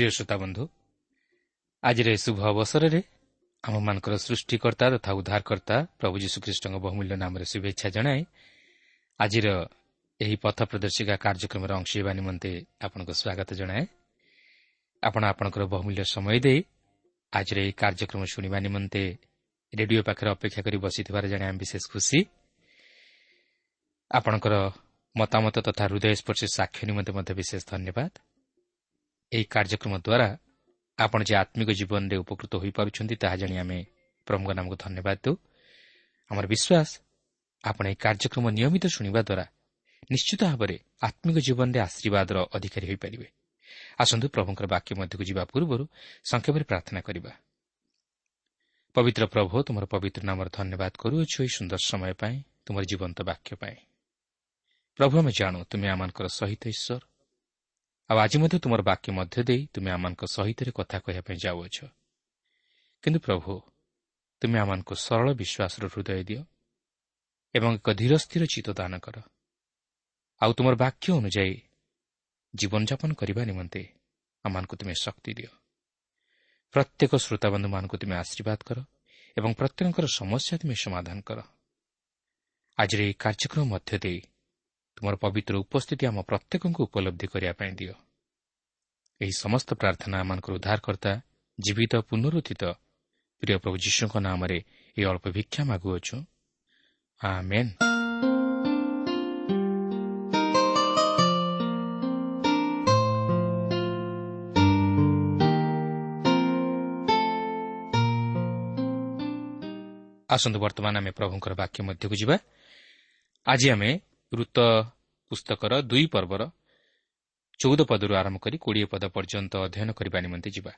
ପ୍ରିୟ ଶ୍ରୋତାବନ୍ଧୁ ଆଜିର ଏ ଶୁଭ ଅବସରରେ ଆମମାନଙ୍କର ସୃଷ୍ଟିକର୍ତ୍ତା ତଥା ଉଦ୍ଧାରକର୍ତ୍ତା ପ୍ରଭୁ ଯୀଶୁଖ୍ରୀଷ୍ଟଙ୍କ ବହୁମୂଲ୍ୟ ନାମରେ ଶୁଭେଚ୍ଛା ଜଣାଏ ଆଜିର ଏହି ପଥ ପ୍ରଦର୍ଶିକା କାର୍ଯ୍ୟକ୍ରମରେ ଅଂଶ ହେବା ନିମନ୍ତେ ଆପଣଙ୍କୁ ସ୍ୱାଗତ ଜଣାଏ ଆପଣ ଆପଣଙ୍କର ବହୁମୂଲ୍ୟ ସମୟ ଦେଇ ଆଜିର ଏହି କାର୍ଯ୍ୟକ୍ରମ ଶୁଣିବା ନିମନ୍ତେ ରେଡିଓ ପାଖରେ ଅପେକ୍ଷା କରି ବସିଥିବାର ଜାଣି ଆମେ ବିଶେଷ ଖୁସି ଆପଣଙ୍କର ମତାମତ ତଥା ହୃଦୟସ୍ପର୍ଶୀ ସାକ୍ଷ୍ୟ ନିମନ୍ତେ ମଧ୍ୟ ବିଶେଷ ଧନ୍ୟବାଦ ଏହି କାର୍ଯ୍ୟକ୍ରମ ଦ୍ୱାରା ଆପଣ ଯେ ଆତ୍ମିକ ଜୀବନରେ ଉପକୃତ ହୋଇପାରୁଛନ୍ତି ତାହା ଜାଣି ଆମେ ପ୍ରଭୁଙ୍କ ନାମକୁ ଧନ୍ୟବାଦ ଦେଉ ଆମର ବିଶ୍ୱାସ ଆପଣ ଏହି କାର୍ଯ୍ୟକ୍ରମ ନିୟମିତ ଶୁଣିବା ଦ୍ୱାରା ନିଶ୍ଚିତ ଭାବରେ ଆତ୍ମିକ ଜୀବନରେ ଆଶୀର୍ବାଦର ଅଧିକାରୀ ହୋଇପାରିବେ ଆସନ୍ତୁ ପ୍ରଭୁଙ୍କର ବାକ୍ୟ ମଧ୍ୟକୁ ଯିବା ପୂର୍ବରୁ ସଂକ୍ଷେପରେ ପ୍ରାର୍ଥନା କରିବା ପବିତ୍ର ପ୍ରଭୁ ତୁମର ପବିତ୍ର ନାମର ଧନ୍ୟବାଦ କରୁଅଛୁ ଏହି ସୁନ୍ଦର ସମୟ ପାଇଁ ତୁମର ଜୀବନ୍ତ ବାକ୍ୟ ପାଇଁ ପ୍ରଭୁ ଆମେ ଜାଣୁ ତୁମେ ଆମମାନଙ୍କର ସହିତ ଈଶ୍ୱର ଆଉ ଆଜି ମଧ୍ୟ ତୁମର ବାକ୍ୟ ମଧ୍ୟ ଦେଇ ତୁମେ ଆମମାନଙ୍କ ସହିତ କଥା କହିବା ପାଇଁ ଯାଉଅଛ। କିନ୍ତୁ ପ୍ରଭୁ ତୁମେ ଆମମାନଙ୍କୁ ସରଳ ବିଶ୍ୱାସର ହୃଦୟ ଦିଅ ଏବଂ ଏକ ଧୀର ସ୍ଥିର ଚିତ୍ତ ଦାନ କର। ଆଉ ତୁମର ବାକ୍ୟ ଅନୁଯାୟୀ ଜୀବନଯାପନ କରିବା ନିମନ୍ତେ ଆମମାନଙ୍କୁ ତୁମେ ଶକ୍ତି ଦିଅ। ପ୍ରତ୍ୟେକ ଶ୍ରୋତାବନ୍ଧୁମାନଙ୍କୁ ତୁମେ ଆଶୀର୍ବାଦ କର ଏବଂ ପ୍ରତ୍ୟେକଙ୍କର ସମସ୍ୟା ତୁମେ ସମାଧାନ କର। ଆଜିର ଏହି କାର୍ଯ୍ୟକ୍ରମ ମଧ୍ୟ ଦେଇ ତୁମର ପବିତ୍ର ଉପସ୍ଥିତି ଆମ ପ୍ରତ୍ୟେକଙ୍କୁ ଉପଲବ୍ଧି କରିବା ପାଇଁ ଦିଅ। ଏହି ସମସ୍ତ ପ୍ରାର୍ଥନା ଆମମାନଙ୍କର ଉଦ୍ଧାରକର୍ତ୍ତା ଜୀବିତ ପୁନରୁଦ୍ଧିତ। ପ୍ରିୟ ପ୍ରଭୁ ଯୀଶୁଙ୍କ ନାମରେ ଏହି ଅଳ୍ପ ଭିକ୍ଷା ମାଗୁଅଛୁ। ଆସନ୍ତୁ ବର୍ତ୍ତମାନ ଆମେ ପ୍ରଭୁଙ୍କର ବାକ୍ୟ ମଧ୍ୟକୁ ଯିବା। ଆଜି ଆମେ ଋତ ପୁସ୍ତକର ଦୁଇ ପର୍ବର ଚଉଦ ପଦରୁ ଆରମ୍ଭ କରି କୋଡ଼ିଏ ପଦ ପର୍ଯ୍ୟନ୍ତ ଅଧ୍ୟୟନ କରିବା ନିମନ୍ତେ ଯିବା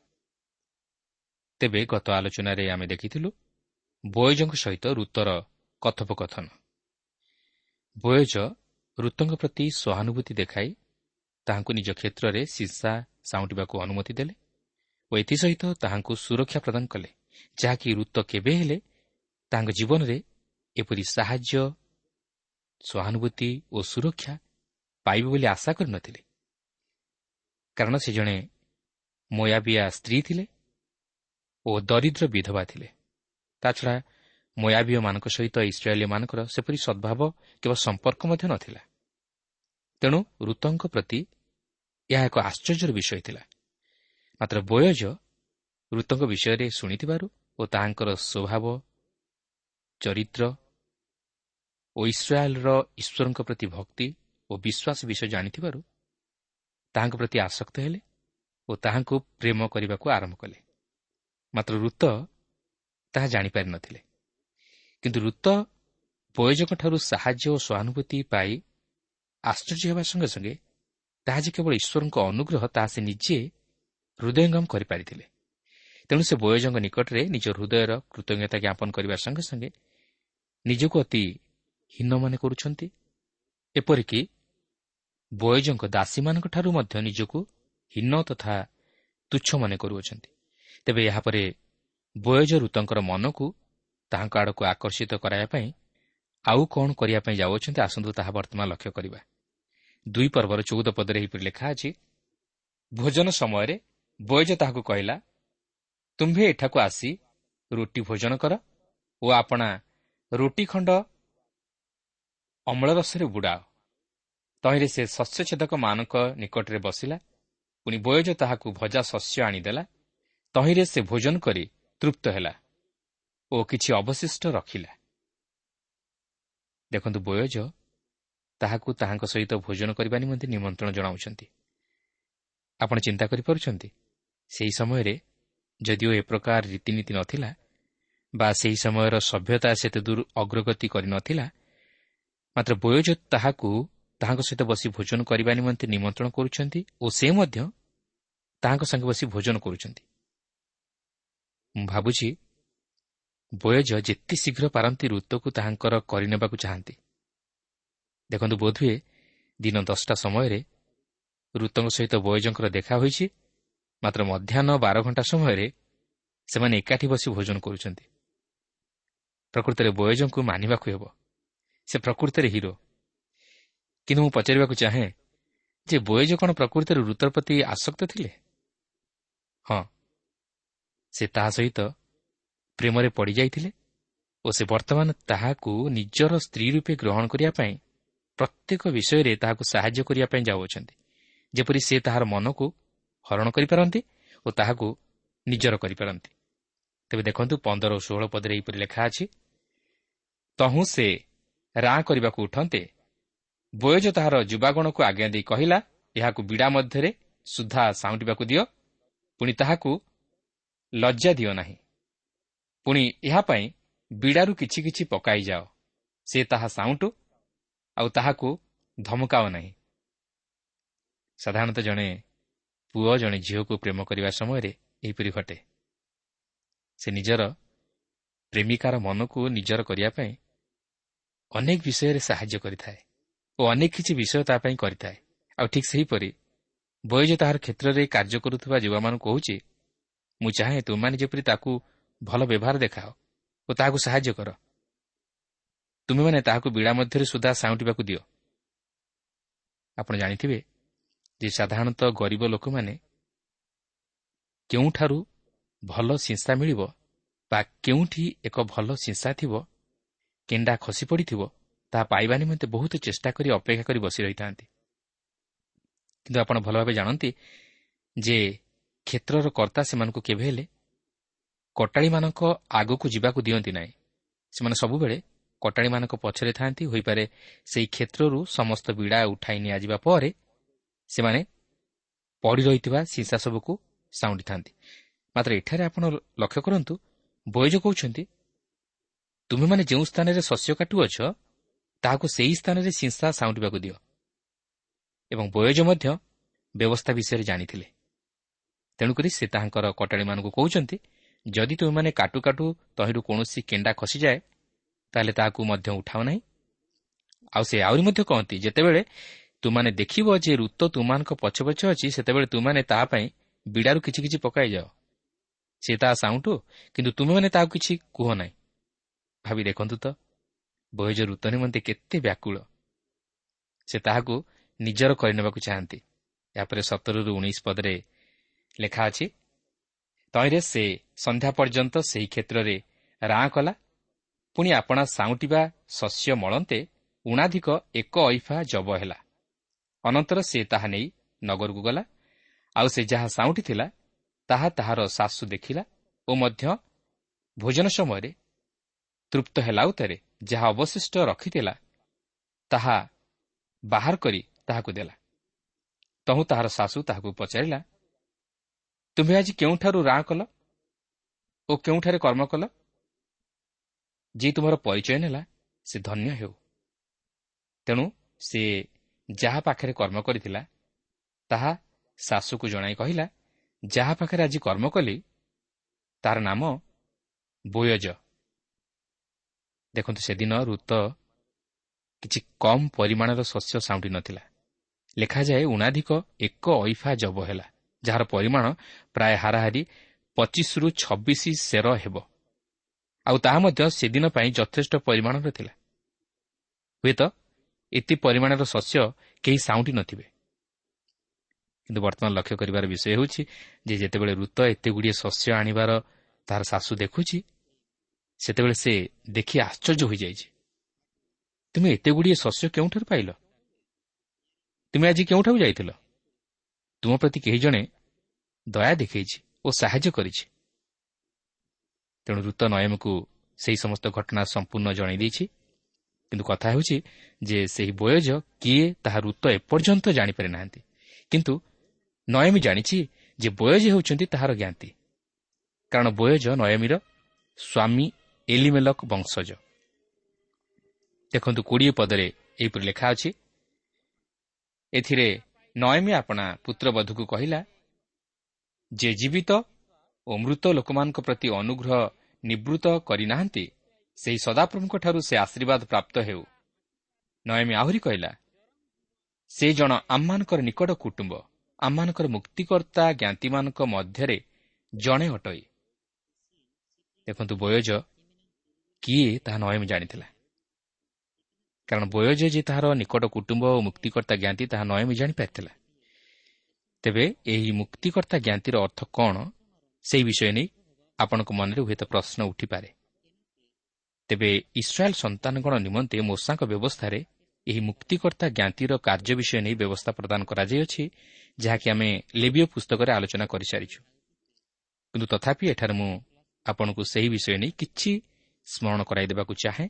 ତେବେ ଗତ ଆଲୋଚନାରେ ଆମେ ଦେଖିଥିଲୁ ବୟଜଙ୍କ ସହିତ ଋତର କଥୋପକଥନ ବୟଜ ଋତଙ୍କ ପ୍ରତି ସହାନୁଭୂତି ଦେଖାଇ ତାହାଙ୍କୁ ନିଜ କ୍ଷେତ୍ରରେ ଶିଶା ସାଉଁଟିବାକୁ ଅନୁମତି ଦେଲେ ଓ ଏଥିସହିତ ତାହାଙ୍କୁ ସୁରକ୍ଷା ପ୍ରଦାନ କଲେ ଯାହାକି ଋତ କେବେ ହେଲେ ତାଙ୍କ ଜୀବନରେ ଏପରି ସାହାଯ୍ୟ ସହାନୁଭୂତି ଓ ସୁରକ୍ଷା ପାଇବେ ବୋଲି ଆଶା କରିନଥିଲେ। କାରଣ ସେ ଜଣେ ମୟାବିଆ ସ୍ତ୍ରୀ ଥିଲେ ଓ ଦରିଦ୍ର ବିଧବା ଥିଲେ। ତାଛଡ଼ା ମୟାବିୟମାନଙ୍କ ସହିତ ଇସ୍ରାଏଲୀମାନଙ୍କର ସେପରି ସଦ୍ଭାବ କିମ୍ବା ସମ୍ପର୍କ ମଧ୍ୟ ନଥିଲା। ତେଣୁ ଋତଙ୍କ ପ୍ରତି ଏହା ଏକ ଆଶ୍ଚର୍ଯ୍ୟର ବିଷୟ ଥିଲା। ମାତ୍ର ବୟଜ ଋତଙ୍କ ବିଷୟରେ ଶୁଣିଥିବାରୁ ଓ ତାହାଙ୍କର ସ୍ୱଭାବ ଚରିତ୍ର ଓ ଇସ୍ରାଏଲ୍ର ଈଶ୍ୱରଙ୍କ ପ୍ରତି ଭକ୍ତି ଓ ବିଶ୍ୱାସ ବିଷୟ ଜାଣିଥିବାରୁ ତାହାଙ୍କ ପ୍ରତି ଆସକ୍ତ ହେଲେ ଓ ତାହାଙ୍କୁ ପ୍ରେମ କରିବାକୁ ଆରମ୍ଭ କଲେ। ମାତ୍ର ଋତ ତାହା ଜାଣିପାରିନଥିଲେ କିନ୍ତୁ ଋତ ବୟୋଜଙ୍କଠାରୁ ସାହାଯ୍ୟ ଓ ସହାନୁଭୂତି ପାଇ ଆଶ୍ଚର୍ଯ୍ୟ ହେବା ସଙ୍ଗେ ସଙ୍ଗେ ତାହା ଯେ କେବଳ ଈଶ୍ୱରଙ୍କ ଅନୁଗ୍ରହ ତାହା ସେ ନିଜେ ହୃଦୟଙ୍ଗମ କରିପାରିଥିଲେ। ତେଣୁ ସେ ବୟୋଜଙ୍କ ନିକଟରେ ନିଜ ହୃଦୟର କୃତଜ୍ଞତା ଜ୍ଞାପନ କରିବା ସଙ୍ଗେ ସଙ୍ଗେ ନିଜକୁ ଅତି ହୀନ ମନେ କରୁଛନ୍ତି। ଏପରିକି ବୟୋଜଙ୍କ ଦାସୀମାନଙ୍କଠାରୁ ମଧ୍ୟ ନିଜକୁ ହୀନ ତଥା ତୁଚ୍ଛ ମନେ କରୁଅଛନ୍ତି। ତେବେ ଏହାପରେ ବୟୋଜ ଋତଙ୍କର ମନକୁ ତାହାଙ୍କ ଆଡ଼କୁ ଆକର୍ଷିତ କରାଇବା ପାଇଁ ଆଉ କ'ଣ କରିବା ପାଇଁ ଯାଉଅଛନ୍ତି ଆସନ୍ତୁ ତାହା ବର୍ତ୍ତମାନ ଲକ୍ଷ୍ୟ କରିବା। ଦୁଇ ପର୍ବର ଚଉଦ ପଦରେ ଏହିପରି ଲେଖା ଅଛି ଭୋଜନ ସମୟରେ ବୈଜ ତାହାକୁ କହିଲା ତୁମ୍ଭେ ଏଠାକୁ ଆସି ରୁଟି ଭୋଜନ କର ଓ ଆପଣା ରୁଟି ଖଣ୍ଡ ଅମଳ ରସରେ ବୁଡ଼ାଅ ତହିଁରେ ସେ ଶସ୍ୟଛେଦକମାନଙ୍କ ନିକଟରେ ବସିଲା। ପୁଣି ବୟଜ ତାହାକୁ ଭଜା ଶସ୍ୟ ଆଣିଦେଲା। ତହିଁରେ ସେ ଭୋଜନ କରି ତୃପ୍ତ ହେଲା ଓ କିଛି ଅବଶିଷ୍ଟ ରଖିଲା। ଦେଖନ୍ତୁ ବୟଜ ତାହାକୁ ତାହାଙ୍କ ସହିତ ଭୋଜନ କରିବା ନିମନ୍ତେ ନିମନ୍ତ୍ରଣ ଜଣାଉଛନ୍ତି। ଆପଣ ଚିନ୍ତା କରିପାରୁଛନ୍ତି ସେହି ସମୟରେ ଯଦିଓ ଏ ପ୍ରକାର ରୀତିନୀତି ନଥିଲା ବା ସେହି ସମୟର ସଭ୍ୟତା ସେତେ ଦୂର ଅଗ୍ରଗତି କରିନଥିଲା ମାତ୍ର ବୟୋଜ ତାହାକୁ ତାହାଙ୍କ ସହିତ ବସି ଭୋଜନ କରିବା ନିମନ୍ତେ ନିମନ୍ତ୍ରଣ କରୁଛନ୍ତି ଓ ସେ ମଧ୍ୟ ତାହାଙ୍କ ସାଙ୍ଗେ ବସି ଭୋଜନ କରୁଛନ୍ତି। ମୁଁ ଭାବୁଛି ବୟଜ ଯେତେ ଶୀଘ୍ର ପାରନ୍ତି ଋତୁକୁ ତାହାଙ୍କର କରିନେବାକୁ ଚାହାନ୍ତି। ଦେଖନ୍ତୁ ବୋଧହୁଏ ଦିନ ଦଶଟା ସମୟରେ ଋତୁଙ୍କ ସହିତ ବୟଜଙ୍କର ଦେଖା ହୋଇଛି। ମାତ୍ର ମଧ୍ୟାହ୍ନ ବାର ଘଣ୍ଟା ସମୟରେ ସେମାନେ ଏକାଠି ବସି ଭୋଜନ କରୁଛନ୍ତି। ପ୍ରକୃତରେ ବୟଜଙ୍କୁ ମାନିବାକୁ ହେବ। ସେ ପ୍ରକୃତରେ ହିରୋ। କିନ୍ତୁ ମୁଁ ପଚାରିବାକୁ ଚାହେଁ ଯେ ବୟଜ କ'ଣ ପ୍ରକୃତରେ ଋତୁର ପ୍ରତି ଆସକ୍ତ ଥିଲେ? ହଁ ସେ ତାହା ସହିତ ପ୍ରେମରେ ପଡ଼ିଯାଇଥିଲେ ଓ ସେ ବର୍ତ୍ତମାନ ତାହାକୁ ନିଜର ସ୍ତ୍ରୀ ରୂପେ ଗ୍ରହଣ କରିବା ପାଇଁ ପ୍ରତ୍ୟେକ ବିଷୟରେ ତାହାକୁ ସାହାଯ୍ୟ କରିବା ପାଇଁ ଯାଉଅଛନ୍ତି ଯେପରି ସେ ତାହାର ମନକୁ ହରଣ କରିପାରନ୍ତି ଓ ତାହାକୁ ନିଜର କରିପାରନ୍ତି। ତେବେ ଦେଖନ୍ତୁ ପନ୍ଦର ଓ ଷୋହଳ ପଦରେ ଏହିପରି ଲେଖା ଅଛି ତହୁଁ ସେ ରାଁ କରିବାକୁ ଉଠନ୍ତେ। ବୟଜ ତାହାର ଯୁବାଗଣକୁ ଆଜ୍ଞା ଦେଇ କହିଲା ଏହାକୁ ବିଡ଼ା ମଧ୍ୟରେ ସୁଦ୍ଧା ସାଉଁଟିବାକୁ ଦିଅ। ପୁଣି ତାହାକୁ ଲଜ୍ଜା ଦିଅ ନାହିଁ। ପୁଣି ଏହା ପାଇଁ ବିଡ଼ାରୁ କିଛି କିଛି ପକାଇଯାଅ। ସେ ତାହା ସାଉଁଟୁ ଆଉ ତାହାକୁ ଧମକାଅ ନାହିଁ ସାଧାରଣତଃ ଜଣେ ପୁଅ ଜଣେ ଝିଅକୁ ପ୍ରେମ କରିବା ସମୟରେ ଏହିପରି ଘଟେ। ସେ ନିଜର ପ୍ରେମିକାର ମନକୁ ନିଜର କରିବା ପାଇଁ ଅନେକ ବିଷୟରେ ସାହାଯ୍ୟ କରିଥାଏ ଓ ଅନେକ କିଛି ବିଷୟ ତା ପାଇଁ କରିଥାଏ। ଆଉ ଠିକ୍ ସେହିପରି ବୟଜ ତାହାର କ୍ଷେତ୍ରରେ କାର୍ଯ୍ୟ କରୁଥିବା ଯୁବାମାନଙ୍କୁ କହୁଛି ମୁଁ ଚାହେଁ ତୁମମାନେ ଯେପରି ତାକୁ ଭଲ ବ୍ୟବହାର ଦେଖାଅ ଓ ତାହାକୁ ସାହାଯ୍ୟ କର। ତୁମେମାନେ ତାହାକୁ ବିଡ଼ା ମଧ୍ୟରେ ସୁଦ୍ଧା ସାଉଁଟିବାକୁ ଦିଅ। ଆପଣ ଜାଣିଥିବେ ଯେ ସାଧାରଣତଃ ଗରିବ ଲୋକମାନେ କେଉଁଠାରୁ ଭଲ ସିଂସା ମିଳିବ ବା କେଉଁଠି ଏକ ଭଲ ସିଂସା ଥିବ କେଣ୍ଡା ଖସି ପଡ଼ିଥିବ ତାହା ପାଇବା ନିମନ୍ତେ ବହୁତ ଚେଷ୍ଟା କରି ଅପେକ୍ଷା କରି ବସି ରହିଥାନ୍ତି। କିନ୍ତୁ ଆପଣ ଭଲ ଭାବେ ଜାଣନ୍ତି ଯେ କ୍ଷେତ୍ରର କର୍ତ୍ତା ସେମାନଙ୍କୁ କେବେ ହେଲେ କଟାଳିମାନଙ୍କ ଆଗକୁ ଯିବାକୁ ଦିଅନ୍ତି ନାହିଁ। ସେମାନେ ସବୁବେଳେ କଟାଳିମାନଙ୍କ ପଛରେ ଥାନ୍ତି ହୋଇପାରେ ସେହି କ୍ଷେତ୍ରରୁ ସମସ୍ତ ବିଡ଼ା ଉଠାଇ ନିଆଯିବା ପରେ ସେମାନେ ପଡ଼ି ରହିଥିବା ସିସା ସବୁକୁ ସାଉଁଟିଥାନ୍ତି ମାତ୍ର ଏଠାରେ ଆପଣ ଲକ୍ଷ୍ୟ କରନ୍ତୁ ବୈଜ କହୁଛନ୍ତି ତୁମେମାନେ ଯେଉଁ ସ୍ଥାନରେ ଶସ୍ୟ କାଟୁଅଛ ତାହାକୁ ସେହି ସ୍ଥାନରେ ସିଂସା ସାଉଁଟିବାକୁ ଦିଅ। ଏବଂ ବୟଜ ମଧ୍ୟ ବ୍ୟବସ୍ଥା ବିଷୟରେ ଜାଣିଥିଲେ। ତେଣୁକରି ସେ ତାହାଙ୍କର କଟାଳିମାନଙ୍କୁ କହୁଛନ୍ତି ଯଦି ତୁମେମାନେ କାଟୁ କାଟୁ ତହିଁରୁ କୌଣସି କେଣ୍ଡା ଖସିଯାଏ ତାହେଲେ ତାହାକୁ ମଧ୍ୟ ଉଠାଅ ନାହିଁ। ଆଉ ସେ ଆହୁରି ମଧ୍ୟ କହନ୍ତି ଯେତେବେଳେ ତୁମାନେ ଦେଖିବ ଯେ ଋତ ତୁମାନଙ୍କ ପଛ ପଛ ଅଛି ସେତେବେଳେ ତୁମାନେ ତାହା ପାଇଁ ବିଡ଼ାରୁ କିଛି କିଛି ପକାଇଯାଅ। ସେ ତାହା ସାଉଁଟୁ କିନ୍ତୁ ତୁମେମାନେ ତାହାକୁ କିଛି କୁହ ନାହିଁ। ଭାବି ଦେଖନ୍ତୁ ତ ବୈଜ ଋତ ନିମନ୍ତେ କେତେ ବ୍ୟାକୁଳ। ସେ ତାହାକୁ ନିଜର କରିନେବାକୁ ଚାହାନ୍ତି। ଏହାପରେ ସତରରୁ ଉଣେଇଶ ପଦରେ ଲେଖା ଅଛି ତହିଁରେ ସେ ସନ୍ଧ୍ୟା ପର୍ଯ୍ୟନ୍ତ ସେହି କ୍ଷେତ୍ରରେ ରାଁ କଲା। ପୁଣି ଆପଣା ସାଉଁଟିବା ଶସ୍ୟ ମଳନ୍ତେ ଉଣାଧିକ ଏକ ଐଫା ଜବ ହେଲା। ଅନନ୍ତର ସେ ତାହା ନେଇ ନଗରକୁ ଗଲା। ଆଉ ସେ ଯାହା ସାଉଁଟି ଥିଲା ତାହା ତାହାର ଶାଶୁ ଦେଖିଲା ଓ ମଧ୍ୟ ଭୋଜନ ସମୟରେ ତୃପ୍ତ ହେଲା ଉତ୍ତରେ ଯାହା ଅବଶିଷ୍ଟ ରଖିଥିଲା ତାହା ବାହାର କରି ତାହାକୁ ଦେଲା। ତହୁଁ ତାହାର ଶାଶୁ ତାହାକୁ ପଚାରିଲା ତୁମେ ଆଜି କେଉଁଠାରୁ ରାଁ କଲ ଓ କେଉଁଠାରେ କର୍ମ କଲ? ଯିଏ ତୁମର ପରିଚୟ ନେଲା ସେ ଧନ୍ୟ ହେଉ। ତେଣୁ ସେ ଯାହା ପାଖରେ କର୍ମ କରିଥିଲା ତାହା ଶାଶୁକୁ ଜଣାଇ କହିଲା ଯାହା ପାଖରେ ଆଜି କର୍ମ କଲି ତାର ନାମ ବୋୟଜ। ଦେଖନ୍ତୁ ସେଦିନ ଋତ କିଛି କମ୍ ପରିମାଣର ଶସ୍ୟ ସାଉଁଟି ନଥିଲା। ଲେଖାଯାଏ ଉଣାଧିକ ଏକ ଐଫା ଜବ ହେଲା ଯାହାର ପରିମାଣ ପ୍ରାୟ ହାରାହାରି ପଚିଶରୁ ଛବିଶ ସେର ହେବ। ଆଉ ତାହା ମଧ୍ୟ ସେଦିନ ପାଇଁ ଯଥେଷ୍ଟ ପରିମାଣର ଥିଲା। ହୁଏତ ଏତେ ପରିମାଣର ଶସ୍ୟ କେହି ସାଉଁଟି ନଥିବେ। କିନ୍ତୁ ବର୍ତ୍ତମାନ ଲକ୍ଷ୍ୟ କରିବାର ବିଷୟ ହେଉଛି ଯେ ଯେତେବେଳେ ଋତ ଏତେ ଗୁଡ଼ିଏ ଶସ୍ୟ ଆଣିବାର ତାହାର ଶାଶୁ ଦେଖୁଛି ସେତେବେଳେ ସେ ଦେଖି ଆଶ୍ଚର୍ଯ୍ୟ ହୋଇଯାଇଛି। ତୁମେ ଏତେ ଗୁଡ଼ିଏ ଶସ୍ୟ କେଉଁଠାରୁ ପାଇଲ? ତୁମେ ଆଜି କେଉଁଠାକୁ ଯାଇଥିଲ? ତୁମ ପ୍ରତି କେହି ଜଣେ ଦୟା ଦେଖାଇଛି ଓ ସାହାଯ୍ୟ କରିଛି। ତେଣୁ ଋତ ନୟମକୁ ସେହି ସମସ୍ତ ଘଟଣା ସମ୍ପୂର୍ଣ୍ଣ ଜଣାଇ ଦେଇଛି। କିନ୍ତୁ କଥା ହେଉଛି ଯେ ସେହି ବୟଜ କିଏ ତାହା ଋତ ଏପର୍ଯ୍ୟନ୍ତ ଜାଣିପାରି ନାହାନ୍ତି। କିନ୍ତୁ ନୟମୀ ଜାଣିଛି ଯେ ବୟଜ ହେଉଛନ୍ତି ତାହାର ଜ୍ଞାତି। କାରଣ ବୟଜ ନୟମୀର ସ୍ୱାମୀ ଏଲିମେଲକ ବଂଶଜ। ଦେଖନ୍ତୁ କୋଡ଼ିଏ ପଦରେ ଏହିପରି ଲେଖା ଅଛି। ଏଥିରେ ନୟମୀ ଆପଣା ପୁତ୍ରବଧୂକୁ କହିଲା ଯେ ଜୀବିତ ଓ ମୃତ ଲୋକମାନଙ୍କ ପ୍ରତି ଅନୁଗ୍ରହ ନିବୃତ୍ତ କରିନାହାନ୍ତି ସେହି ସଦାପ୍ରଭୁଙ୍କଠାରୁ ସେ ଆଶୀର୍ବାଦ ପ୍ରାପ୍ତ ହେଉ। ନୟମୀ ଆହୁରି କହିଲା ସେ ଜଣ ଆମମାନଙ୍କର ନିକଟ କୁଟୁମ୍ବ ଆମମାନଙ୍କର ମୁକ୍ତିକର୍ତ୍ତା ଜ୍ଞାତିମାନଙ୍କ ମଧ୍ୟରେ ଜଣେ ଅଟଇ। ଦେଖନ୍ତୁ ବୟୋଜ କିଏ ତାହା ନୟମୀ ଜାଣିଥିଲା। କାରଣ ବୟୋଜ ଯେ ତାହାର ନିକଟ କୁଟୁମ୍ବ ଓ ମୁକ୍ତିକର୍ତ୍ତା ଜ୍ଞାତି ତାହା ନୟମୀ ଜାଣିପାରିଥିଲା ତେବେ ଏହି ମୁକ୍ତିକର୍ତ୍ତା ଜ୍ଞାତିର ଅର୍ଥ କ'ଣ ସେହି ବିଷୟ ନେଇ ଆପଣଙ୍କ ମନରେ ହୁଏତ ପ୍ରଶ୍ନ ଉଠିପାରେ। ତେବେ ଇସ୍ରାଏଲ୍ ସନ୍ତାନଗଣ ନିମନ୍ତେ ମୂଷାଙ୍କ ବ୍ୟବସ୍ଥାରେ ଏହି ମୁକ୍ତିକର୍ତ୍ତା ଜ୍ଞାତିର କାର୍ଯ୍ୟ ବିଷୟ ନେଇ ବ୍ୟବସ୍ଥା ପ୍ରଦାନ କରାଯାଇଅଛି ଯାହାକି ଆମେ ଲେବିଓ ପୁସ୍ତକରେ ଆଲୋଚନା କରିସାରିଛୁ। କିନ୍ତୁ ତଥାପି ଏଠାରେ ମୁଁ ଆପଣଙ୍କୁ ସେହି ବିଷୟ ନେଇ କିଛି ସ୍ମରଣ କରାଇ ଦେବାକୁ ଚାହେଁ।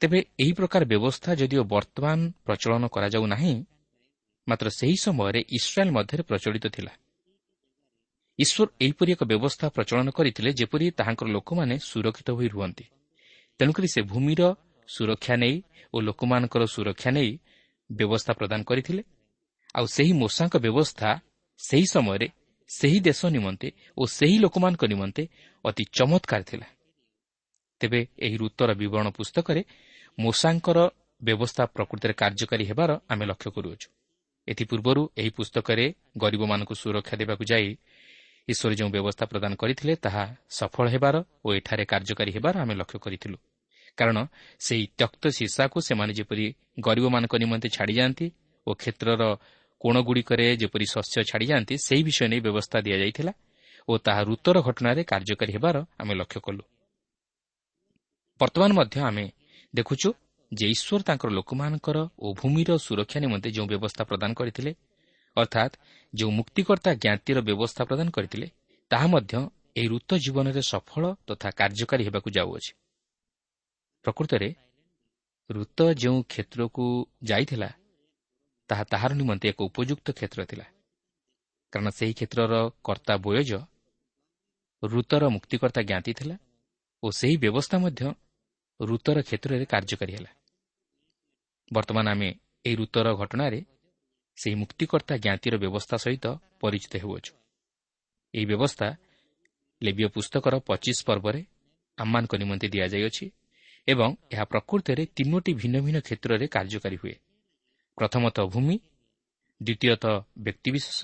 ତେବେ ଏହି ପ୍ରକାର ବ୍ୟବସ୍ଥା ଯଦିଓ ବର୍ତ୍ତମାନ ପ୍ରଚଳନ କରାଯାଉ ନାହିଁ ମାତ୍ର ସେହି ସମୟରେ ଇସ୍ରାଏଲ୍ ମଧ୍ୟରେ ପ୍ରଚଳିତ ଥିଲା। ଈଶ୍ୱର ଏହିପରି ଏକ ବ୍ୟବସ୍ଥା ପ୍ରଚଳନ କରିଥିଲେ ଯେପରି ତାହାଙ୍କର ଲୋକମାନେ ସୁରକ୍ଷିତ ହୋଇ ରୁହନ୍ତି। ତେଣୁକରି ସେ ଭୂମିର ସୁରକ୍ଷା ନେଇ ଓ ଲୋକମାନଙ୍କର ସୁରକ୍ଷା ନେଇ ବ୍ୟବସ୍ଥା ପ୍ରଦାନ କରିଥିଲେ। ଆଉ ସେହି ମୂଷାଙ୍କ ବ୍ୟବସ୍ଥା ସେହି ସମୟରେ ସେହି ଦେଶ ନିମନ୍ତେ ଓ ସେହି ଲୋକମାନଙ୍କ ନିମନ୍ତେ ଅତି ଚମତ୍କାର ଥିଲା। ତେବେ ଏହି ଋତୁର ବିବରଣ ପୁସ୍ତକରେ ମୂଷାଙ୍କର ବ୍ୟବସ୍ଥା ପ୍ରକୃତିରେ କାର୍ଯ୍ୟକାରୀ ହେବାର ଆମେ ଲକ୍ଷ୍ୟ କରୁଅଛୁ। ଏଥିପୂର୍ବରୁ ଏହି ପୁସ୍ତକରେ ଗରିବମାନଙ୍କୁ ସୁରକ୍ଷା ଦେବାକୁ ଯାଇ ଈଶ୍ୱର ଯେଉଁ ବ୍ୟବସ୍ଥା ପ୍ରଦାନ କରିଥିଲେ ତାହା ସଫଳ ହେବାର ଓ ଏଠାରେ କାର୍ଯ୍ୟକାରୀ ହେବାର ଆମେ ଲକ୍ଷ୍ୟ କରିଥିଲୁ। କାରଣ ସେହି ତ୍ୟକ୍ତ ଶୀର୍ଷାକୁ ସେମାନେ ଯେପରି ଗରିବମାନଙ୍କ ନିମନ୍ତେ ଛାଡ଼ିଯାଆନ୍ତି ଓ କ୍ଷେତ୍ରର କୋଣଗୁଡ଼ିକରେ ଯେପରି ଶସ୍ୟ ଛାଡ଼ିଯାଆନ୍ତି ସେହି ବିଷୟ ନେଇ ବ୍ୟବସ୍ଥା ଦିଆଯାଇଥିଲା ଓ ତାହା ଋତୁର ଘଟଣାରେ କାର୍ଯ୍ୟକାରୀ ହେବାର ଆମେ ଲକ୍ଷ୍ୟ କଲୁ। ବର୍ତ୍ତମାନ ମଧ୍ୟ ଆମେ ଦେଖୁଛୁ ଯେ ଈଶ୍ୱର ତାଙ୍କର ଲୋକମାନଙ୍କର ଓ ଭୂମିର ସୁରକ୍ଷା ନିମନ୍ତେ ଯେଉଁ ବ୍ୟବସ୍ଥା ପ୍ରଦାନ କରିଥିଲେ ଅର୍ଥାତ୍ ଯେଉଁ ମୁକ୍ତିକର୍ତ୍ତା ଜ୍ଞାତିର ବ୍ୟବସ୍ଥା ପ୍ରଦାନ କରିଥିଲେ ତାହା ମଧ୍ୟ ଏହି ଋତ ଜୀବନରେ ସଫଳ ତଥା କାର୍ଯ୍ୟକାରୀ ହେବାକୁ ଯାଉଅଛି। ପ୍ରକୃତରେ ଋତ ଯେଉଁ କ୍ଷେତ୍ରକୁ ଯାଇଥିଲା ତାହା ତାହାର ନିମନ୍ତେ ଏକ ଉପଯୁକ୍ତ କ୍ଷେତ୍ର ଥିଲା। କାରଣ ସେହି କ୍ଷେତ୍ରର କର୍ତ୍ତା ବୋୟଜ ଋତର ମୁକ୍ତିକର୍ତ୍ତା ଜ୍ଞାତି ଥିଲା ଓ ସେହି ବ୍ୟବସ୍ଥା ମଧ୍ୟ ଋତର କ୍ଷେତ୍ରରେ କାର୍ଯ୍ୟକାରୀ ହେଲା। ବର୍ତ୍ତମାନ ଆମେ ଏହି ଋତର ଘଟଣାରେ ସେହି ମୁକ୍ତିକର୍ତ୍ତା ଜ୍ଞାତିର ବ୍ୟବସ୍ଥା ସହିତ ପରିଚିତ ହେଉଅଛୁ। ଏହି ବ୍ୟବସ୍ଥା ଲେବିୟ ପୁସ୍ତକର ପଚିଶ ପର୍ବରେ ଆମମାନଙ୍କ ନିମନ୍ତେ ଦିଆଯାଇଅଛି ଏବଂ ଏହା ପ୍ରକୃତରେ ତିନୋଟି ଭିନ୍ନ ଭିନ୍ନ କ୍ଷେତ୍ରରେ କାର୍ଯ୍ୟକାରୀ ହୁଏ। ପ୍ରଥମତଃ ଭୂମି ଦ୍ୱିତୀୟତଃ ବ୍ୟକ୍ତିବିଶେଷ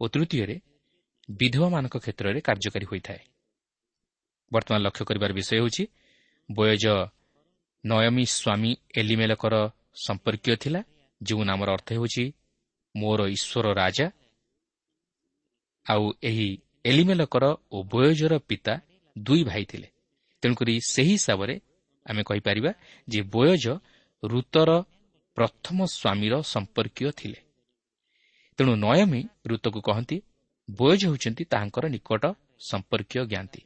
ଓ ତୃତୀୟରେ ବିଧବାମାନଙ୍କ କ୍ଷେତ୍ରରେ କାର୍ଯ୍ୟକାରୀ ହୋଇଥାଏ। ବର୍ତ୍ତମାନ ଲକ୍ଷ୍ୟ କରିବାର ବିଷୟ ହେଉଛି ବୟଜ ନୟମୀ ସ୍ୱାମୀ ଏଲିମେଲକର ସମ୍ପର୍କୀୟ ଥିଲା ଯେଉଁ ନାମର ଅର୍ଥ ହେଉଛି ମୋର ଈଶ୍ୱର ରାଜା ଆଉ ଏହି ଏଲିମେଲକର ଓ ବୟଜର ପିତା ଦୁଇ ଭାଇ ଥିଲେ। ତେଣୁକରି ସେହି ହିସାବରେ ଆମେ କହିପାରିବା ଯେ ବୟଜ ଋତର ପ୍ରଥମ ସ୍ୱାମୀର ସମ୍ପର୍କୀୟ ଥିଲେ। ତେଣୁ ନୟମୀ ଋତକୁ କହନ୍ତି ବୟଜ ହେଉଛନ୍ତି ତାହାଙ୍କର ନିକଟ ସମ୍ପର୍କୀୟ ଜ୍ଞାତି।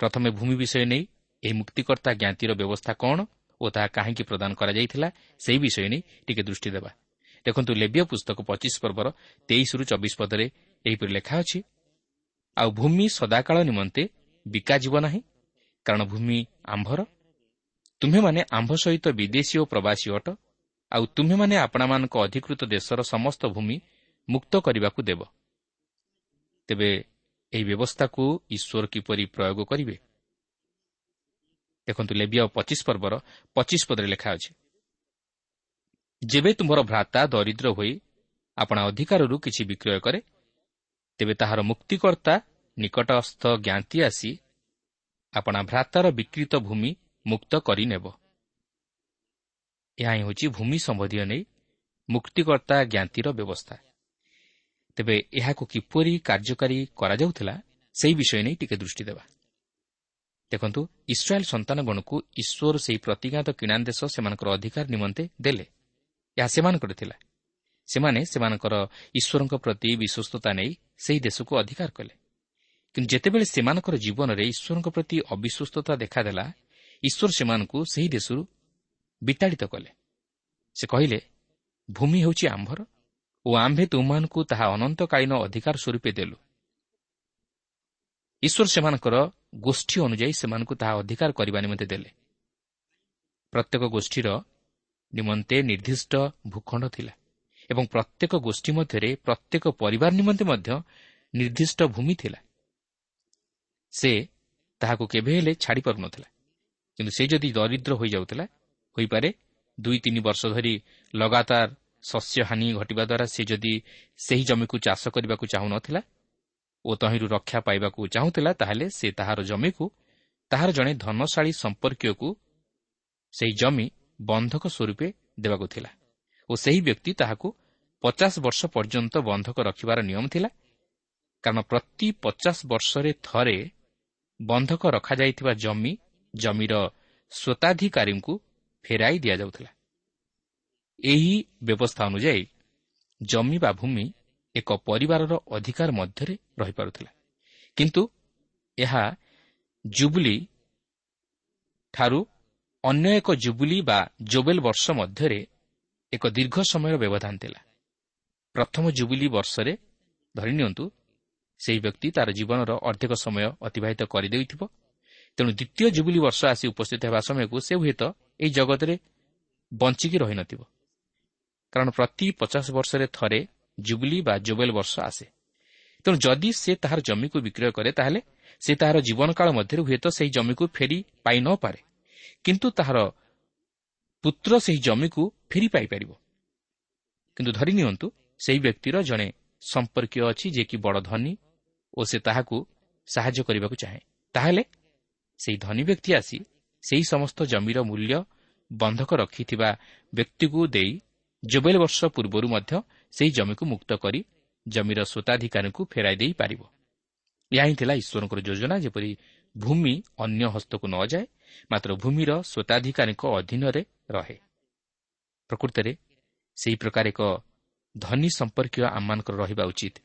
ପ୍ରଥମେ ଭୂମି ବିଷୟ ନେଇ ଏହି ମୁକ୍ତିକର୍ତ୍ତା ଜ୍ଞାତିର ବ୍ୟବସ୍ଥା କ'ଣ ଓ ତାହା କାହିଁକି ପ୍ରଦାନ କରାଯାଇଥିଲା ସେହି ବିଷୟ ନେଇ ଟିକେ ଦୃଷ୍ଟି ଦେବା। ଦେଖନ୍ତୁ ଲେବିୟ ପୁସ୍ତକ ପଚିଶ ପର୍ବର ତେଇଶରୁ ଚବିଶ ପଦରେ ଏହିପରି ଲେଖା ଅଛି ଆଉ ଭୂମି ସଦାକାଳ ନିମନ୍ତେ ବିକାଯିବ ନାହିଁ କାରଣ ଭୂମି ଆମ୍ଭର। ତୁମ୍ଭେମାନେ ଆମ୍ଭ ସହିତ ବିଦେଶୀ ଓ ପ୍ରବାସୀ ଅଟ ଆଉ ତୁମ୍ଭେମାନେ ଆପଣମାନଙ୍କ ଅଧିକୃତ ଦେଶର ସମସ୍ତ ଭୂମି ମୁକ୍ତ କରିବାକୁ ଦେବ। ତେବେ ଏହି ବ୍ୟବସ୍ଥାକୁ ଈଶ୍ୱର କିପରି ପ୍ରୟୋଗ କରିବେ? ଦେଖନ୍ତୁ ଲେବିଆ ପଚିଶ ପର୍ବର ପଚିଶ ପଦରେ ଲେଖା ଅଛି ଯେବେ ତୁମର ଭ୍ରାତା ଦରିଦ୍ର ହୋଇ ଆପଣା ଅଧିକାରରୁ କିଛି ବିକ୍ରୟ କରେ ତେବେ ତାହାର ମୁକ୍ତିକର୍ତ୍ତା ନିକଟସ୍ଥ ଜ୍ଞାତି ଆସି ଆପଣା ଭ୍ରାତାର ବିକୃତ ଭୂମି ମୁକ୍ତ କରିନେବ ଏହା ହିଁ ହେଉଛି ଭୂମି ସମ୍ବନ୍ଧୀୟ ନେଇ ମୁକ୍ତିକର୍ତ୍ତା ଜ୍ଞାତିର ବ୍ୟବସ୍ଥା। ତେବେ ଏହାକୁ କିପରି କାର୍ଯ୍ୟକାରୀ କରାଯାଉଥିଲା ସେହି ବିଷୟ ନେଇ ଟିକେ ଦୃଷ୍ଟି ଦେବା। ଦେଖନ୍ତୁ ଇସ୍ରାଏଲ୍ ସନ୍ତାନଗଣକୁ ଈଶ୍ୱର ସେହି ପ୍ରତିଜ୍ଞାତ କିଣା ଦେଶ ସେମାନଙ୍କର ଅଧିକାର ନିମନ୍ତେ ଦେଲେ। ଏହା ସେମାନଙ୍କର ଥିଲା। ସେମାନେ ସେମାନଙ୍କର ଈଶ୍ୱରଙ୍କ ପ୍ରତି ବିଶ୍ୱସ୍ତତା ନେଇ ସେହି ଦେଶକୁ ଅଧିକାର କଲେ। କିନ୍ତୁ ଯେତେବେଳେ ସେମାନଙ୍କର ଜୀବନରେ ଈଶ୍ୱରଙ୍କ ପ୍ରତି ଅବିଶ୍ୱସ୍ତତା ଦେଖାଦେଲା ଈଶ୍ୱର ସେମାନଙ୍କୁ ସେହି ଦେଶରୁ ବିତାଡ଼ିତ କଲେ। ସେ କହିଲେ ଭୂମି ହେଉଛି ଆମ୍ଭର ଓ ଆମ୍ଭେ ତୁମମାନଙ୍କୁ ତାହା ଅନନ୍ତକାଳୀନ ଅଧିକାର ସ୍ୱରୂପେ ଦେଲୁ। ଈଶ୍ୱର ସେମାନଙ୍କର ଗୋଷ୍ଠୀ ଅନୁଯାୟୀ ସେମାନଙ୍କୁ ତାହା ଅଧିକାର କରିବା ନିମନ୍ତେ ଦେଲେ। ପ୍ରତ୍ୟେକ ଗୋଷ୍ଠୀର ନିମନ୍ତେ ନିର୍ଦ୍ଦିଷ୍ଟ ଭୂଖଣ୍ଡ ଥିଲା ଏବଂ ପ୍ରତ୍ୟେକ ଗୋଷ୍ଠୀ ମଧ୍ୟରେ ପ୍ରତ୍ୟେକ ପରିବାର ନିମନ୍ତେ ମଧ୍ୟ ନିର୍ଦ୍ଦିଷ୍ଟ ଭୂମି ଥିଲା। ସେ ତାହାକୁ କେବେ ହେଲେ ଛାଡ଼ିପାରୁନଥିଲା କିନ୍ତୁ ସେ ଯଦି ଦରିଦ୍ର ହୋଇଯାଉଥିଲା ହୋଇପାରେ ଦୁଇ ତିନି ବର୍ଷ ଧରି ଲଗାତାର ଶସ୍ୟ ହାନି ଘଟିବା ଦ୍ୱାରା ସେ ଯଦି ସେହି ଜମିକୁ ଚାଷ କରିବାକୁ ଚାହୁଁନଥିଲା ଓ ତହିଁରୁ ରକ୍ଷା ପାଇବାକୁ ଚାହୁଁଥିଲା ତାହେଲେ ସେ ତାହାର ଜମିକୁ ତାହାର ଜଣେ ଧନଶାଳୀ ସମ୍ପର୍କୀୟକୁ ସେହି ଜମି ବନ୍ଧକ ସ୍ୱରୂପେ ଦେବାକୁ ଥିଲା ଓ ସେହି ବ୍ୟକ୍ତି ତାହାକୁ ପଚାଶ ବର୍ଷ ପର୍ଯ୍ୟନ୍ତ ବନ୍ଧକ ରଖିବାର ନିୟମ ଥିଲା। କାରଣ ପ୍ରତି ପଚାଶ ବର୍ଷରେ ଥରେ ବନ୍ଧକ ରଖାଯାଇଥିବା ଜମି ଜମିର ସ୍ୱତ୍ୱାଧିକାରୀଙ୍କୁ ଫେରାଇ ଦିଆଯାଉଥିଲା। ଏହି ବ୍ୟବସ୍ଥା ଅନୁଯାୟୀ ଜମି ବା ଭୂମି ଏକ ପରିବାରର ଅଧିକାର ମଧ୍ୟରେ ରହିପାରୁଥିଲା। କିନ୍ତୁ ଏହା ଜୁବୁଲି ଠାରୁ ଅନ୍ୟ ଏକ ଜୁବୁଲି ବା ଜୋବେଲ ବର୍ଷ ମଧ୍ୟରେ ଏକ ଦୀର୍ଘ ସମୟର ବ୍ୟବଧାନ ଥିଲା। ପ୍ରଥମ ଜୁବୁଲି ବର୍ଷରେ ଧରିନିଅନ୍ତୁ ସେହି ବ୍ୟକ୍ତି ତା'ର ଜୀବନର ଅର୍ଦ୍ଧେକ ସମୟ ଅତିବାହିତ କରିଦେଇଥିବ। ତେଣୁ ଦ୍ୱିତୀୟ ଜୁବୁଲି ବର୍ଷ ଆସି ଉପସ୍ଥିତ ହେବା ସମୟକୁ ସେ ହୁଏତ ଏହି ଜଗତରେ ବଞ୍ଚିକି ରହିନଥିବ। କାରଣ ପ୍ରତି ପଚାଶ ବର୍ଷରେ ଥରେ ଜୁବୁଲି ବା ଜୁବେଲ ବର୍ଷ ଆସେ। ତେଣୁ ଯଦି ସେ ତାହାର ଜମିକୁ ବିକ୍ରୟ କରେ ତାହେଲେ ସେ ତାହାର ଜୀବନକାଳ ମଧ୍ୟରେ ହୁଏତ ସେହି ଜମିକୁ ଫେରି ପାଇ ନ ପାରେ। କିନ୍ତୁ ତାହାର ପୁତ୍ର ସେହି ଜମିକୁ ଫେରି ପାଇପାରିବ କିନ୍ତୁ ଧରି ନିଅନ୍ତୁ ସେହି ବ୍ୟକ୍ତିର ଜଣେ ସମ୍ପର୍କୀୟ ଅଛି ଯିଏକି ବଡ଼ ଧନୀ ଓ ସେ ତାହାକୁ ସାହାଯ୍ୟ କରିବାକୁ ଚାହେଁ। ତାହେଲେ ସେହି ଧନୀ ବ୍ୟକ୍ତି ଆସି ସେହି ସମସ୍ତ ଜମିର ମୂଲ୍ୟ ବନ୍ଧକ ରଖିଥିବା ବ୍ୟକ୍ତିକୁ ଦେଇ ଜୋବେଲ ବର୍ଷ ପୂର୍ବରୁ ମଧ୍ୟ ସେହି ଜମିକୁ ମୁକ୍ତ କରି ଜମିର ସ୍ୱତ୍ୱାଧିକାରୀଙ୍କୁ ଫେରାଇ ଦେଇପାରିବ ଏହା ହିଁ ଥିଲା ଈଶ୍ୱରଙ୍କର ଯୋଜନା ଯେପରି ଭୂମି ଅନ୍ୟ ହସ୍ତକୁ ନ ଯାଏ ମାତ୍ର ଭୂମିର ସ୍ୱତ୍ୱାଧିକାରୀଙ୍କ ଅଧୀନରେ ରହେ। ପ୍ରକୃତରେ ସେହି ପ୍ରକାର ଏକ ଧନୀ ସମ୍ପର୍କୀୟ ଆମମାନଙ୍କର ରହିବା ଉଚିତ।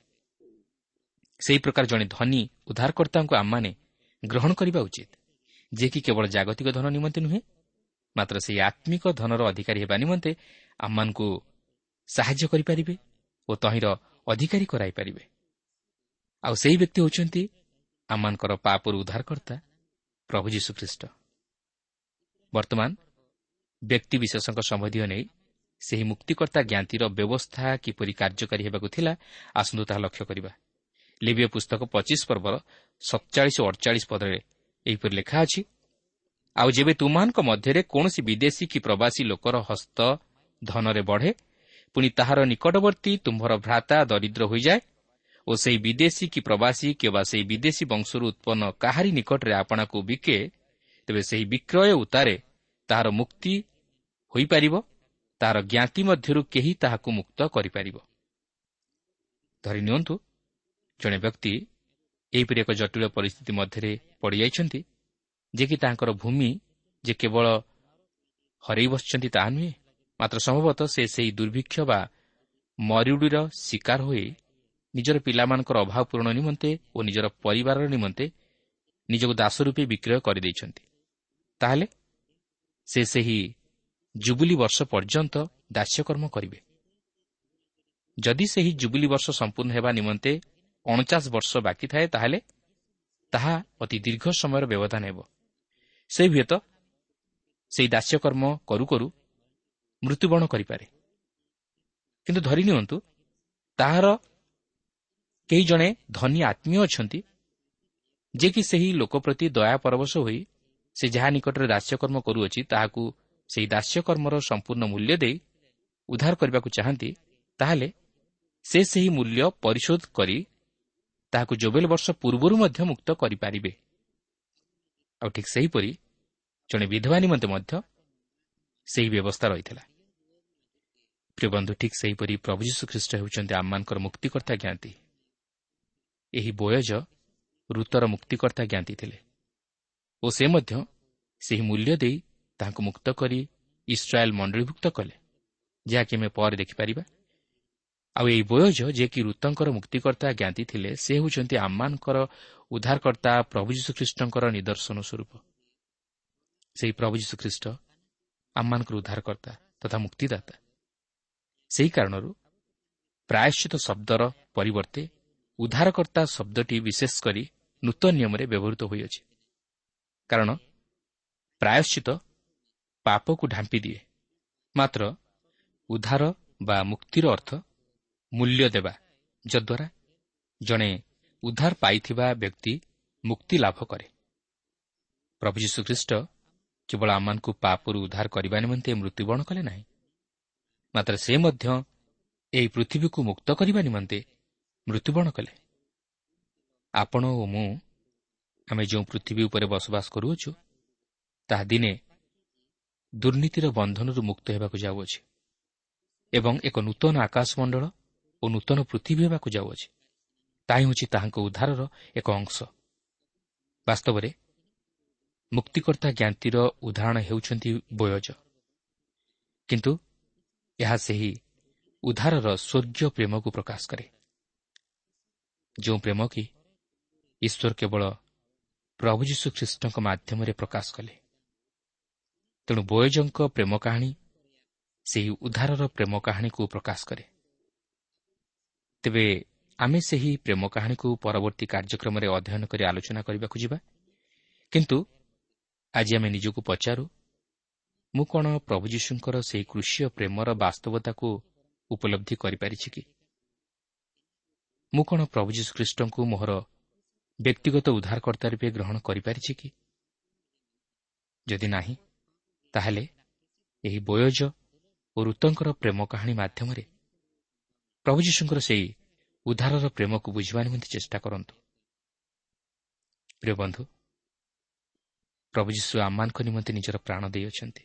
ସେହି ପ୍ରକାର ଜଣେ ଧନୀ ଉଦ୍ଧାରକର୍ତ୍ତାଙ୍କୁ ଆମମାନେ ଗ୍ରହଣ କରିବା ଉଚିତ ଯିଏକି କେବଳ ଜାଗତିକ ଧନ ନିମନ୍ତେ ନୁହେଁ ମାତ୍ର ସେହି ଆତ୍ମିକ ଧନର ଅଧିକାରୀ ହେବା ନିମନ୍ତେ ଆମମାନଙ୍କୁ ସାହାଯ୍ୟ କରିପାରିବେ ଓ ତହିଁର ଅଧିକାରୀ କରାଇପାରିବେ। ଆଉ ସେହି ବ୍ୟକ୍ତି ହେଉଛନ୍ତି ଆମମାନଙ୍କର ପାପରୁ ଉଦ୍ଧାରକର୍ତ୍ତା ପ୍ରଭୁ ଯୀଶୁଖ୍ରୀଷ୍ଟ। ବର୍ତ୍ତମାନ ବ୍ୟକ୍ତିବିଶେଷଙ୍କ ସମ୍ବନ୍ଧୀୟ ନେଇ ସେହି ମୁକ୍ତିକର୍ତ୍ତା ଜ୍ଞାତିର ବ୍ୟବସ୍ଥା କିପରି କାର୍ଯ୍ୟକାରୀ ହେବାକୁ ଥିଲା ଆସନ୍ତୁ ତାହା ଲକ୍ଷ୍ୟ କରିବା। ଲିବିୟ ପୁସ୍ତକ ପଚିଶ ପର୍ବର ସତଚାଳିଶ ଓ ଅଡ଼ଚାଳିଶ ପଦରେ ଏହିପରି ଲେଖା ଅଛି ଆଉ ଯେବେ ତୁମାନଙ୍କ ମଧ୍ୟରେ କୌଣସି ବିଦେଶୀ କି ପ୍ରବାସୀ ଲୋକର ହସ୍ତ ଧନରେ ବଢ଼େ ପୁଣି ତାହାର ନିକଟବର୍ତ୍ତୀ ତୁମ୍ଭର ଭ୍ରାତା ଦରିଦ୍ର ହୋଇଯାଏ ଓ ସେହି ବିଦେଶୀ କି ପ୍ରବାସୀ କିମ୍ବା ସେହି ବିଦେଶୀ ବଂଶରୁ ଉତ୍ପନ୍ନ କାହାରି ନିକଟରେ ଆପଣାକୁ ବିକେ ତେବେ ସେହି ବିକ୍ରୟ ଉତ୍ତାରେ ତାହାର ମୁକ୍ତି ହୋଇପାରିବ ତାହାର ଜ୍ଞାତି ମଧ୍ୟରୁ କେହି ତାହାକୁ ମୁକ୍ତ କରିପାରିବ। ଧରି ନିଅନ୍ତୁ ଜଣେ ବ୍ୟକ୍ତି ଏହିପରି ଏକ ଜଟିଳ ପରିସ୍ଥିତି ମଧ୍ୟରେ ପଡ଼ିଯାଇଛନ୍ତି ଯେ କି ତାଙ୍କର ଭୂମି ଯେ କେବଳ ହରାଇ ବସିଛନ୍ତି ତାହା ନୁହେଁ ମାତ୍ର ସମ୍ଭବତଃ ସେ ସେହି ଦୁର୍ଭିକ୍ଷ ବା ମରୁଡ଼ିର ଶିକାର ହୋଇ ନିଜର ପିଲାମାନଙ୍କର ଅଭାବ ପୂରଣ ନିମନ୍ତେ ଓ ନିଜର ପରିବାରର ନିମନ୍ତେ ନିଜକୁ ଦାସ ରୂପେ ବିକ୍ରୟ କରିଦେଇଛନ୍ତି ତାହେଲେ ସେ ସେହି ଜୁବୁଲି ବର୍ଷ ପର୍ଯ୍ୟନ୍ତ ଦାସ୍ୟକର୍ମ କରିବେ ଯଦି ସେହି ଜୁବୁଲି ବର୍ଷ ସମ୍ପୂର୍ଣ୍ଣ ହେବା ନିମନ୍ତେ ଅଣଚାଶ ବର୍ଷ ବାକି ଥାଏ ତାହେଲେ ତାହା ଅତି ଦୀର୍ଘ ସମୟର ବ୍ୟବଧାନ ହେବ ସେ ହୁଏତ ସେହି ଦାସ୍ୟକର୍ମ କରୁ କରୁ ମୃତ୍ୟୁବରଣ କରିପାରେ। କିନ୍ତୁ ଧରି ନିଅନ୍ତୁ ତାହାର କେହି ଜଣେ ଧନୀ ଆତ୍ମୀୟ ଅଛନ୍ତି ଯେ କି ସେହି ଲୋକ ପ୍ରତି ଦୟା ପରବଶ ହୋଇ ସେ ଯାହା ନିକଟରେ ଦାସ୍ୟକର୍ମ କରୁଅଛି ତାହାକୁ ସେହି ଦାସ୍ୟକର୍ମର ସମ୍ପୂର୍ଣ୍ଣ ମୂଲ୍ୟ ଦେଇ ଉଦ୍ଧାର କରିବାକୁ ଚାହାନ୍ତି ତାହେଲେ ସେ ସେହି ମୂଲ୍ୟ ପରିଶୋଧ କରି ତାହାକୁ ଜୋବେଲ ବର୍ଷ ପୂର୍ବରୁ ମଧ୍ୟ ମୁକ୍ତ କରିପାରିବେ। ଆଉ ଠିକ୍ ସେହିପରି ଜଣେ ବିଧବା ନିମନ୍ତେ ମଧ୍ୟ ସେହି ବ୍ୟବସ୍ଥା ରହିଥିଲା। ପ୍ରିୟ ବନ୍ଧୁ ଠିକ୍ ସେହିପରି ପ୍ରଭୁ ଯୀଶୁଖ୍ରୀଷ୍ଟ ହେଉଛନ୍ତି ଆମମାନଙ୍କର ମୁକ୍ତିକର୍ତ୍ତା ଜ୍ଞାତି। ଏହି ବୟଜ ଋତର ମୁକ୍ତିକର୍ତ୍ତା ଜ୍ଞାତି ଥିଲେ। ଓ ସେ ମଧ୍ୟ ସେହି ମୂଲ୍ୟ ଦେଇ ତାହାଙ୍କୁ ମୁକ୍ତ କରି ଇସ୍ରାଏଲ୍ ମଣ୍ଡଳୀଭୁକ୍ତ କଲେ। ଯାହାକି ଆମେ ପରେ ଦେଖିପାରିବା। ଆଉ ଏହି ବୟଜ ଯିଏକି ଋତଙ୍କର ମୁକ୍ତିକର୍ତ୍ତା ଜ୍ଞାତି ଥିଲେ ସେ ହେଉଛନ୍ତି ଆମମାନଙ୍କର ଉଦ୍ଧାରକର୍ତ୍ତା ପ୍ରଭୁ ଯୀଶୁଖ୍ରୀଷ୍ଟଙ୍କର ନିଦର୍ଶନ ସ୍ୱରୂପ। ସେହି ପ୍ରଭୁ ଯୀଶୁଖ୍ରୀଷ୍ଟ ଆମମାନଙ୍କର ଉଦ୍ଧାରକର୍ତ୍ତା ତଥା ମୁକ୍ତିଦାତା। ସେହି କାରଣରୁ ପ୍ରାୟଶ୍ଚିତ ଶବ୍ଦର ପରିବର୍ତ୍ତେ ଉଦ୍ଧାରକର୍ତ୍ତା ଶବ୍ଦଟି ବିଶେଷ କରି ନୂତନ ନିୟମରେ ବ୍ୟବହୃତ ହୋଇଅଛି। କାରଣ ପ୍ରାୟଶ୍ଚିତ ପାପକୁ ଢାମ୍ପି ଦିଏ। ମାତ୍ର ଉଦ୍ଧାର ବା ମୁକ୍ତିର ଅର୍ଥ ମୂଲ୍ୟ ଦେବା ଯଦ୍ୱାରା ଜଣେ ଉଦ୍ଧାର ପାଇଥିବା ବ୍ୟକ୍ତି ମୁକ୍ତି ଲାଭ କରେ। ପ୍ରଭୁ ଯୀଶୁଖ୍ରୀଷ୍ଟ କେବଳ ଆମମାନଙ୍କୁ ପାପରୁ ଉଦ୍ଧାର କରିବା ନିମନ୍ତେ ମୃତ୍ୟୁବରଣ କଲେ ନାହିଁ ମାତ୍ର ସେ ମଧ୍ୟ ଏହି ପୃଥିବୀକୁ ମୁକ୍ତ କରିବା ନିମନ୍ତେ ମୃତ୍ୟୁବରଣ କଲେ। ଆପଣ ଓ ମୁଁ ଆମେ ଯେଉଁ ପୃଥିବୀ ଉପରେ ବସବାସ କରୁଅଛୁ ତାହା ଦିନେ ଦୁର୍ନୀତିର ବନ୍ଧନରୁ ମୁକ୍ତ ହେବାକୁ ଯାଉଅଛି ଏବଂ ଏକ ନୂତନ ଆକାଶମଣ୍ଡଳ ଓ ନୂତନ ପୃଥିବୀ ହେବାକୁ ଯାଉଅଛି। ତାହା ହେଉଛି ତାହାଙ୍କ ଉଦ୍ଧାରର ଏକ ଅଂଶ। ବାସ୍ତବରେ ମୁକ୍ତିକର୍ତ୍ତା ଜ୍ଞାତିର ଉଦାହରଣ ହେଉଛନ୍ତି ବୟଜ। କିନ୍ତୁ ଏହା ସେହି ଉଦ୍ଧାରର ସ୍ୱର୍ଗୀୟ ପ୍ରେମକୁ ପ୍ରକାଶ କରେ। ଯେଉଁ ପ୍ରେମ କି ଈଶ୍ୱର କେବଳ ପ୍ରଭୁ ଯୀଶୁ ଖ୍ରୀଷ୍ଟଙ୍କ ମାଧ୍ୟମରେ ପ୍ରକାଶ କଲେ ତେଣୁ ବୟଜଙ୍କ ପ୍ରେମ କାହାଣୀ ସେହି ଉଦ୍ଧାରର ପ୍ରେମ କାହାଣୀକୁ ପ୍ରକାଶ କରେ। ତେବେ ଆମେ ସେହି ପ୍ରେମ କାହାଣୀକୁ ପରବର୍ତ୍ତୀ କାର୍ଯ୍ୟକ୍ରମରେ ଅଧ୍ୟୟନ କରି ଆଲୋଚନା କରିବାକୁ ଯିବା କିନ୍ତୁ ଆଜି ଆମେ ନିଜକୁ ପଚାରୁ ମୁଁ କ'ଣ ପ୍ରଭୁ ଯୀଶୁଙ୍କର ସେହି କୃଷିୟ ପ୍ରେମର ବାସ୍ତବତାକୁ ଉପଲବ୍ଧି କରିପାରିଛି କି? ମୁଁ କ'ଣ ପ୍ରଭୁ ଯୀଶୁଖ୍ରୀଷ୍ଟଙ୍କୁ ମୋହର ବ୍ୟକ୍ତିଗତ ଉଦ୍ଧାରକର୍ତ୍ତା ରୂପେ ଗ୍ରହଣ କରିପାରିଛି କି? ଯଦି ନାହିଁ ତାହେଲେ ଏହି ବୟୋଜ ଓ ଋତଙ୍କର ପ୍ରେମ କାହାଣୀ ମାଧ୍ୟମରେ ପ୍ରଭୁ ଯୀଶୁଙ୍କର ସେହି ଉଦ୍ଧାରର ପ୍ରେମକୁ ବୁଝିବା ନିମନ୍ତେ ଚେଷ୍ଟା କରନ୍ତୁ। ପ୍ରିୟ ବନ୍ଧୁ ପ୍ରଭୁ ଯୀଶୁ ଆମମାନଙ୍କ ନିମନ୍ତେ ନିଜର ପ୍ରାଣ ଦେଇଅଛନ୍ତି।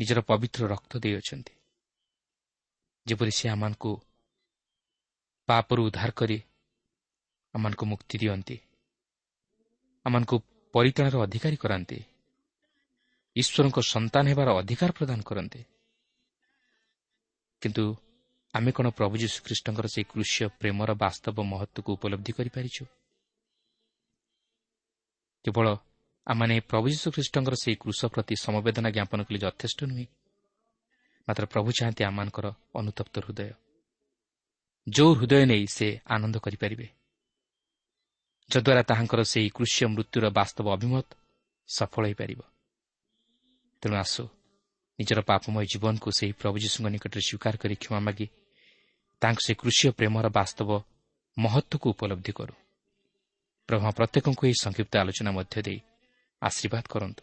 ନିଜର ପବିତ୍ର ରକ୍ତ ଦେଇଅଛନ୍ତି। ଯେପରି ସେ ଆମମାନଙ୍କୁ ପାପରୁ ଉଦ୍ଧାର କରି ଆମମାନଙ୍କୁ ମୁକ୍ତି ଦିଅନ୍ତି ଆମମାନଙ୍କୁ ପରିତାଣର ଅଧିକାରୀ କରାନ୍ତି ଈଶ୍ୱରଙ୍କ ସନ୍ତାନ ହେବାର ଅଧିକାର ପ୍ରଦାନ କରନ୍ତି। କିନ୍ତୁ ଆମେ କ'ଣ ପ୍ରଭୁ ଯୀଶୁଖ୍ରୀଷ୍ଟଙ୍କର ସେହି କୃଷ୍ୟ ପ୍ରେମର ବାସ୍ତବ ମହତ୍ତ୍ୱକୁ ଉପଲବ୍ଧି କରିପାରିଛୁ? କେବଳ ଆମମାନେ ପ୍ରଭୁ ଯୀଶୁଖ୍ରୀଷ୍ଟଙ୍କର ସେହି କୃଷ ପ୍ରତି ସମବେଦନା ଜ୍ଞାପନ କଲେ ଯଥେଷ୍ଟ ନୁହେଁ। ମାତ୍ର ପ୍ରଭୁ ଚାହାନ୍ତି ଆମମାନଙ୍କର ଅନୁତପ୍ତ ହୃଦୟ। ଯେଉଁ ହୃଦୟ ନେଇ ସେ ଆନନ୍ଦ କରିପାରିବେ। ଯଦ୍ୱାରା ତାହାଙ୍କର ସେହି କୃଷ୍ୟ ମୃତ୍ୟୁର ବାସ୍ତବ ଅଭିମତ ସଫଳ ହୋଇପାରିବ। ତେଣୁ ଆସୁ ନିଜର ପାପମୟ ଜୀବନକୁ ସେହି ପ୍ରଭୁ ଯୀଶୁଙ୍କ ନିକଟରେ ସ୍ୱୀକାର କରି କ୍ଷମା ମାଗି ତାଙ୍କ ସେ କୃଷିୟ ପ୍ରେମର ବାସ୍ତବ ମହତ୍ତ୍ୱକୁ ଉପଲବ୍ଧି କରୁ। ପ୍ରଭୁ ପ୍ରତ୍ୟେକଙ୍କୁ ଏହି ସଂକ୍ଷିପ୍ତ ଆଲୋଚନା ମଧ୍ୟ ଦେଇ ଆଶୀର୍ବାଦ କରନ୍ତୁ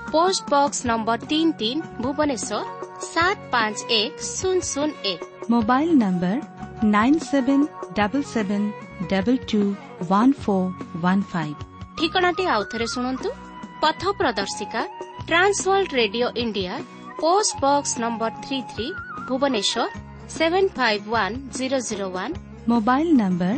ପୋଷ୍ଟ ବକ୍ସ ନମ୍ବର ତିନି ତିନି ଭୁବନେଶ୍ୱର ସାତ ପାଞ୍ଚ ଏକ ଶୂନ ଶୂନ ଏକ mobile number nine seven double seven double two one four one five ଠିକଣାଟି ଆଉଥରେ ଶୁଣନ୍ତୁ ପଥ ପ୍ରଦର୍ଶିକା Trans World radio India post box number three three Bhubaneswar seven five one zero zero one mobile number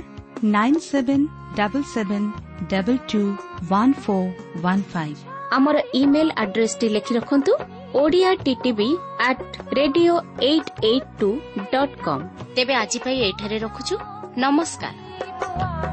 nine seven double seven double two one four one five ଆମର email ଆଡ୍ରେସଟି ଲେଖି ରଖନ୍ତୁ Odia TTV at radio eight eight two dot com ତେବେ ଆଜି ପାଇଁ ଏଇଠାରେ ରଖୁଛୁ। ନମସ୍କାର।